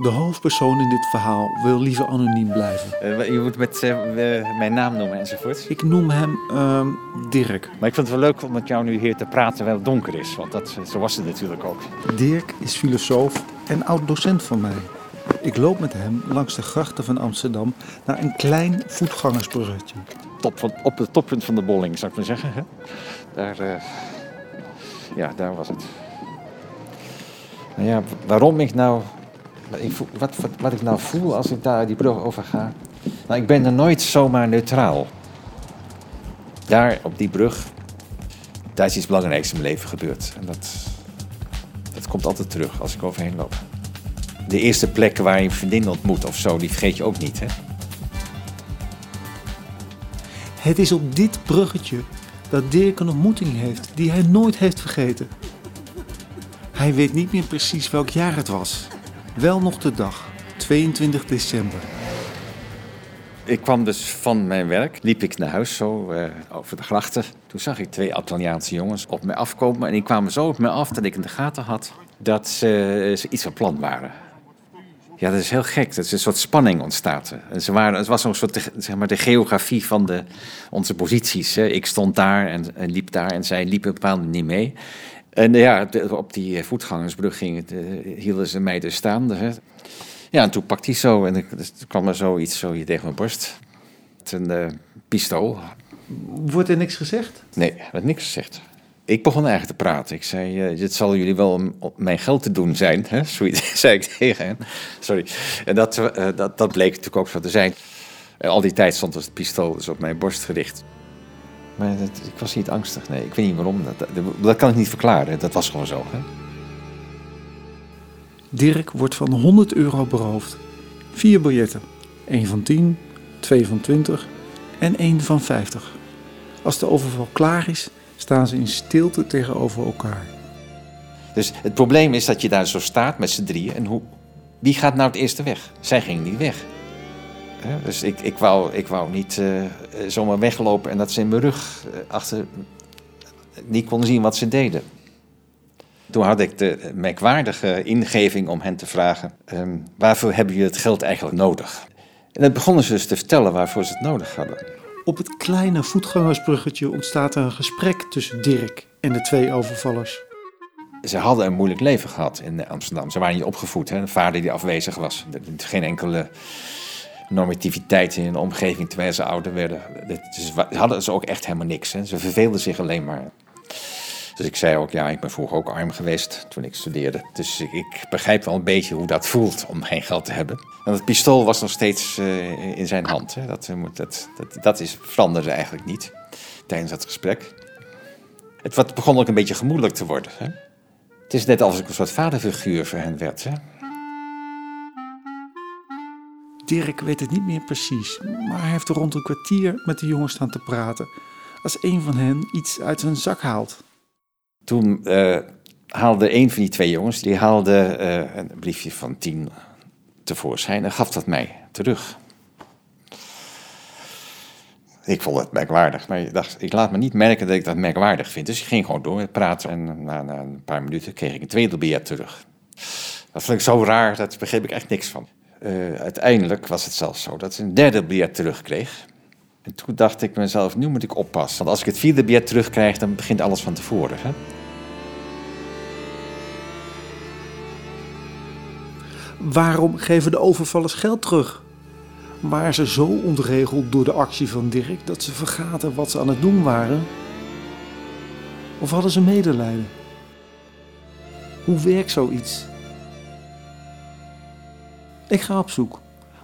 De hoofdpersoon in dit verhaal wil liever anoniem blijven. Eh, je moet met eh, mijn naam noemen enzovoort. Ik noem hem ehm, Dirk. Maar ik vind het wel leuk om met jou nu hier te praten terwijl het donker is. Want dat, zo was het natuurlijk ook. Dirk is filosoof en oud-docent van mij. Ik loop met hem langs de grachten van Amsterdam naar een klein voetgangersbruggetje. Top van, op het toppunt van de bolling, zou ik maar zeggen. Hè? Daar, eh, ja, daar was het. Nou ja, waarom ik nou... Ik voel, wat, wat, ik nou voel als ik daar die brug over ga... Nou, ik ben er nooit zomaar neutraal. Daar, op die brug, daar is iets belangrijks in mijn leven gebeurd. En dat, dat komt altijd terug als ik overheen loop. De eerste plek waar je een vriendin ontmoet of zo, die vergeet je ook niet, hè? Het is op dit bruggetje dat Dirk een ontmoeting heeft die hij nooit heeft vergeten. Hij weet niet meer precies welk jaar het was. Wel nog de dag, 22 december. Ik kwam dus van mijn werk, liep ik naar huis zo uh, over de grachten. Toen zag ik twee Italiaanse jongens op mij afkomen. En die kwamen zo op mij af dat ik in de gaten had dat ze, iets van plan waren. Ja, dat is heel gek. Dat is een soort spanning ontstaat. En ze waren, het was een soort zeg maar, de geografie van de, onze posities. Hè. Ik stond daar en, en, liep daar en zij liepen bepaald niet mee. En ja, op die voetgangersbrug ging, hielden ze mij dus staan. Hè. Ja, en toen pakte hij zo en er kwam er zoiets zo hier tegen mijn borst. Een uh, pistool. Wordt er niks gezegd? Nee, er werd niks gezegd. Ik begon eigenlijk te praten. Ik zei, uh, dit zal jullie wel om, om mijn geld te doen zijn. Hè? Zoiets zei ik tegen hen. Sorry. En dat, uh, dat, dat bleek natuurlijk ook zo te zijn. En al die tijd stond dus het pistool dus op mijn borst gericht. Maar dat, ik was niet angstig, nee. Ik weet niet waarom. Dat, dat, dat kan ik niet verklaren. Dat was gewoon zo. Hè? Dirk wordt van 100 euro beroofd. Vier biljetten. Eén van 10, twee van 20 en één van 50. Als de overval klaar is, staan ze in stilte tegenover elkaar. Dus het probleem is dat je daar zo staat met z'n drieën. En hoe, wie gaat nou het eerste weg? Zij ging niet weg. Dus ik, ik, wou, ik wou niet uh, zomaar weglopen en dat ze in mijn rug uh, achter niet kon zien wat ze deden. Toen had ik de merkwaardige ingeving om hen te vragen: um, waarvoor hebben jullie het geld eigenlijk nodig? En dan begonnen ze dus te vertellen waarvoor ze het nodig hadden. Op het kleine voetgangersbruggetje ontstaat er een gesprek tussen Dirk en de twee overvallers. Ze hadden een moeilijk leven gehad in Amsterdam. Ze waren niet opgevoed. Hè? Een vader die afwezig was. Geen enkele normativiteit in de omgeving terwijl ze ouder werden. Dus hadden ze ook echt helemaal niks. Hè? Ze verveelden zich alleen maar. Dus ik zei ook, ja, ik ben vroeger ook arm geweest toen ik studeerde. Dus ik, begrijp wel een beetje hoe dat voelt om geen geld te hebben. En het pistool was nog steeds uh, in zijn hand. Hè. Dat, dat, dat, dat is, veranderde eigenlijk niet tijdens dat gesprek. Het wat begon ook een beetje gemoedelijk te worden. Hè. Het is net alsof ik een soort vaderfiguur voor hen werd. Hè. Dirk weet het niet meer precies, maar hij heeft er rond een kwartier met de jongens staan te praten. Als een van hen iets uit zijn zak haalt. Toen uh, haalde een van die twee jongens, die haalde uh, een briefje van tien tevoorschijn en gaf dat mij terug. Ik vond het merkwaardig, maar ik dacht, ik laat me niet merken dat ik dat merkwaardig vind. Dus ik ging gewoon door met praten en na, na een paar minuten kreeg ik een tweede biljet terug. Dat vond ik zo raar, daar begreep ik echt niks van. Uh, uiteindelijk was het zelfs zo dat ze een derde biljet terugkreeg. En toen dacht ik mezelf, nu moet ik oppassen. Want als ik het vierde biljet terugkrijg, dan begint alles van tevoren. Hè? Waarom geven de overvallers geld terug? Waren ze zo ontregeld door de actie van Dirk dat ze vergaten wat ze aan het doen waren? Of hadden ze medelijden? Hoe werkt zoiets? Ik ga op zoek,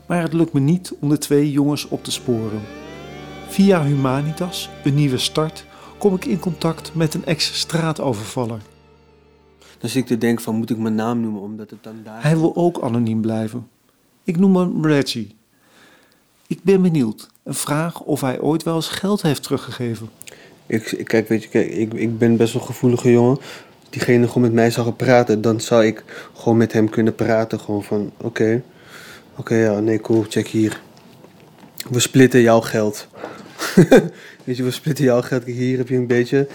maar het lukt me niet om de twee jongens op te sporen. Via Humanitas, een nieuwe start, kom ik in contact met een ex-straatovervaller. Dan zit ik te denken van, moet ik mijn naam noemen, omdat het dan daar... Hij wil ook anoniem blijven. Ik noem hem Reggie. Ik ben benieuwd en vraag of hij ooit wel eens geld heeft teruggegeven. Ik, kijk, weet je, kijk, ik, ik ben best wel een gevoelige jongen. Diegene gewoon met mij zou gaan praten, dan zou ik gewoon met hem kunnen praten. Gewoon van, oké, oké, ja, nee, cool, check hier. We splitten jouw geld. weet je, we splitten jouw geld. Hier heb je een beetje.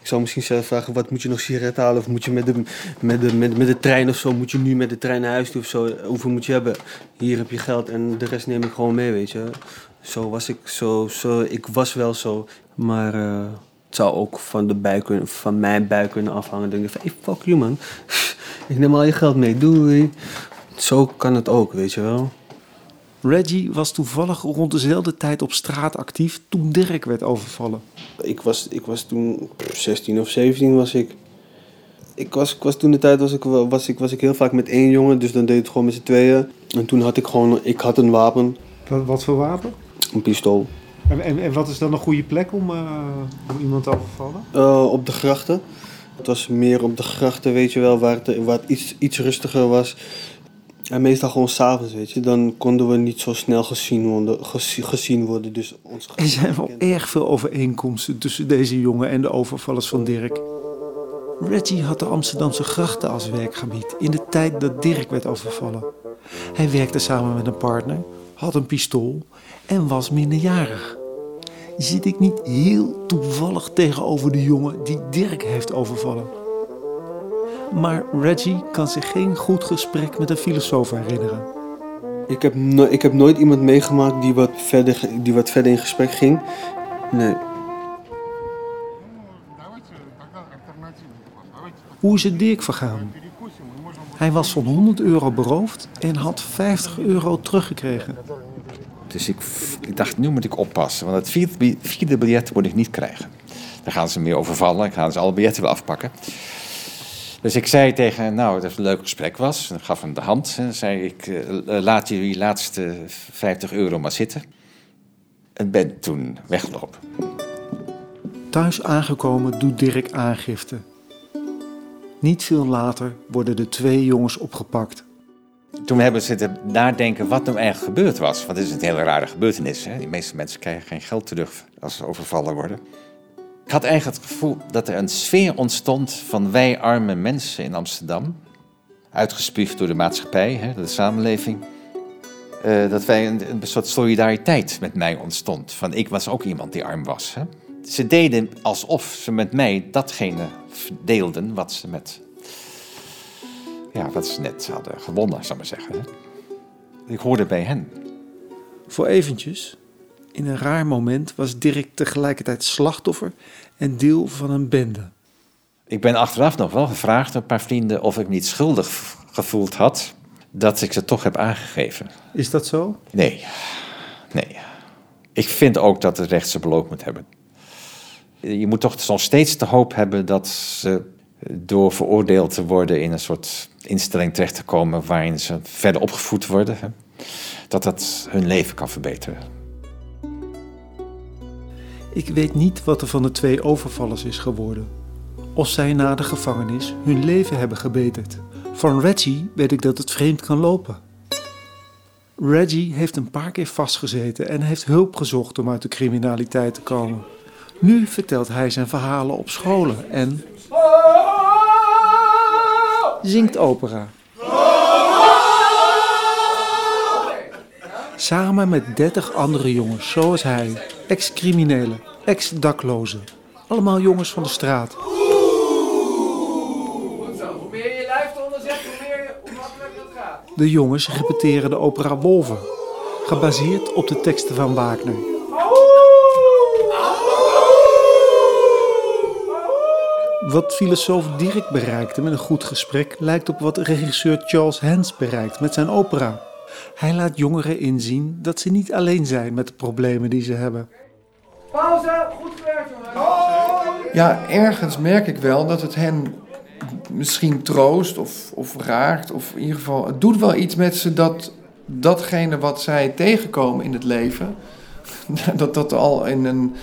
Ik zou misschien zelf vragen, wat moet je nog sigaretten halen? Of moet je met de, met, de, met, met de trein of zo? Moet je nu met de trein naar huis toe of zo? Hoeveel moet je hebben? Hier heb je geld en de rest neem ik gewoon mee, weet je. Zo was ik, zo, zo, ik was wel zo. Maar eh, het zou ook van, de bui van mijn bui kunnen afhangen. Dan denk ik van, hey, fuck you man. ik neem al je geld mee, doei. Zo kan het ook, weet je wel. Reggie was toevallig rond dezelfde tijd op straat actief toen Dirk werd overvallen. Ik was, ik was toen 16 of 17 was ik. Ik was, ik was toen de tijd was ik, was, ik, was ik heel vaak met één jongen, dus dan deed ik het gewoon met z'n tweeën. En toen had ik gewoon, ik had een wapen, Wat, wat voor wapen? een pistool. En, en, en wat is dan een goede plek om, eh, om iemand te overvallen? Eh, op de grachten. Het was meer op de grachten, weet je wel, waar het, waar het iets, iets rustiger was. En meestal gewoon s'avonds, weet je. Dan konden we niet zo snel gezien worden, gezi- gezien worden dus ons Er zijn wel erg veel overeenkomsten tussen deze jongen en de overvallers van Dirk. Reggie had de Amsterdamse grachten als werkgebied in de tijd dat Dirk werd overvallen. Hij werkte samen met een partner, had een pistool en was minderjarig. Zit ik niet heel toevallig tegenover de jongen die Dirk heeft overvallen? Maar Reggie kan zich geen goed gesprek met een filosoof herinneren. Ik heb, ik heb nooit iemand meegemaakt die wat, verder, die wat verder in gesprek ging. Nee. Hoe is het Dirk vergaan? Hij was van 100 euro beroofd en had 50 euro teruggekregen. Dus ik, ik dacht, nu moet ik oppassen, want het vierde, vierde biljet moet ik niet krijgen. Dan gaan ze me overvallen, dan gaan ze alle biljetten weer afpakken. Dus ik zei tegen, nou, dat het een leuk gesprek was. En gaf hem de hand. En zei ik, eh, laat jullie laatste 50 euro maar zitten. En ben toen weggelopen. Thuis aangekomen doet Dirk aangifte. Niet veel later worden de twee jongens opgepakt. Toen hebben we zitten nadenken wat nou eigenlijk gebeurd was. Want het is een hele rare gebeurtenis. Hè? De meeste mensen krijgen geen geld terug als ze overvallen worden. Ik had eigenlijk het gevoel dat er een sfeer ontstond van wij arme mensen in Amsterdam. Uitgespuugd door de maatschappij, hè, de samenleving. Eh, dat wij een, een soort solidariteit met mij ontstond. Van ik was ook iemand die arm was. Hè? Ze deden alsof ze met mij datgene deelden wat ze met ja, wat ze net hadden gewonnen, zou ik maar zeggen. hè. Ik hoorde bij hen. Voor eventjes, in een raar moment was Dirk tegelijkertijd slachtoffer en deel van een bende. Ik ben achteraf nog wel gevraagd door een paar vrienden of ik me niet schuldig gevoeld had dat ik ze toch heb aangegeven. Is dat zo? Nee, nee. Ik vind ook dat het recht zijn beloop moet hebben. Je moet toch nog steeds de hoop hebben dat ze door veroordeeld te worden in een soort instelling terecht te komen waarin ze verder opgevoed worden, dat dat hun leven kan verbeteren. Ik weet niet wat er van de twee overvallers is geworden. Of zij na de gevangenis hun leven hebben gebeterd. Van Reggie weet ik dat het vreemd kan lopen. Reggie heeft een paar keer vastgezeten en heeft hulp gezocht om uit de criminaliteit te komen. Nu vertelt hij zijn verhalen op scholen en zingt opera. Samen met 30 andere jongens zoals hij, ex-criminelen, ex-daklozen. Allemaal jongens van de straat. De jongens repeteren de opera Wolven, gebaseerd op de teksten van Wagner. Wat filosoof Dirk bereikte met een goed gesprek lijkt op wat regisseur Charles Hans bereikt met zijn opera. Hij laat jongeren inzien dat ze niet alleen zijn met de problemen die ze hebben. Pauze, goed gewerkt jongens. Ja, ergens merk ik wel dat het hen misschien troost of, of raakt. Of in ieder geval, het doet wel iets met ze dat datgene wat zij tegenkomen in het leven, dat dat al in een,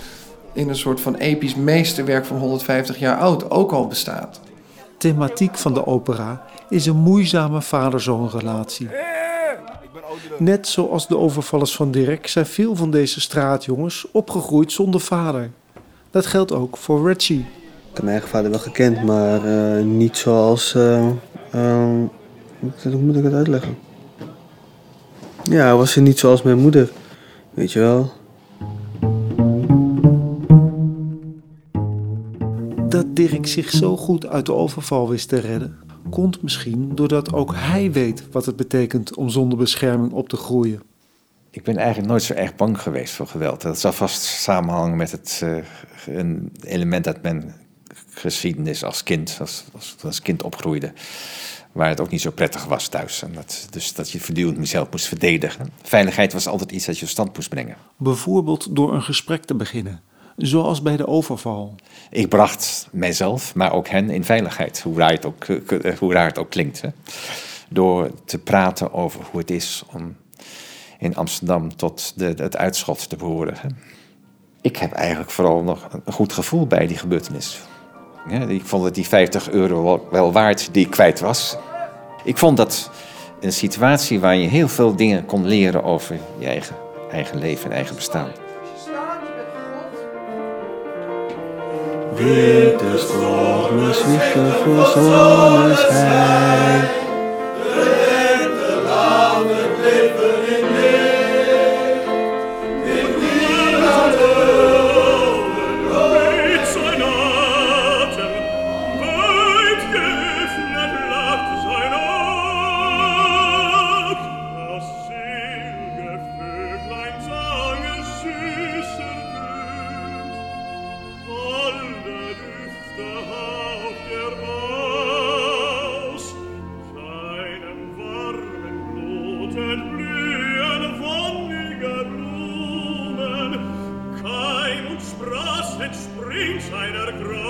in een soort van episch meesterwerk van 150 jaar oud ook al bestaat. Thematiek van de opera is een moeizame vader-zoon relatie. Net zoals de overvallers van Dirk zijn veel van deze straatjongens opgegroeid zonder vader. Dat geldt ook voor Reggie. Ik heb mijn eigen vader wel gekend, maar eh, niet zoals. eh, eh, hoe moet ik- het uitleggen? Ja, hij was er niet zoals mijn moeder. Weet je wel? Dat Dirk zich zo goed uit de overval wist te redden, komt misschien doordat ook hij weet wat het betekent om zonder bescherming op te groeien. Ik ben eigenlijk nooit zo erg bang geweest voor geweld. Dat zal vast samenhangen met het uh, een element uit mijn geschiedenis als kind, als, als, als kind opgroeide waar het ook niet zo prettig was thuis. En dat, dus dat je voortdurend mezelf moest verdedigen. Veiligheid was altijd iets dat je op stand moest brengen. Bijvoorbeeld door een gesprek te beginnen, zoals bij de overval. Ik bracht mijzelf, maar ook hen in veiligheid, hoe raar het ook, hoe raar het ook klinkt. Hè. Door te praten over hoe het is om in Amsterdam tot de, het uitschot te behoren. Hè. Ik heb eigenlijk vooral nog een goed gevoel bij die gebeurtenis. Ik vond het die 50 euro wel, wel waard die ik kwijt was. Ik vond dat een situatie waar je heel veel dingen kon leren over je eigen, eigen leven en eigen bestaan. Weg des Wortes, Lichter vor Sohnes hell. Er die Welt,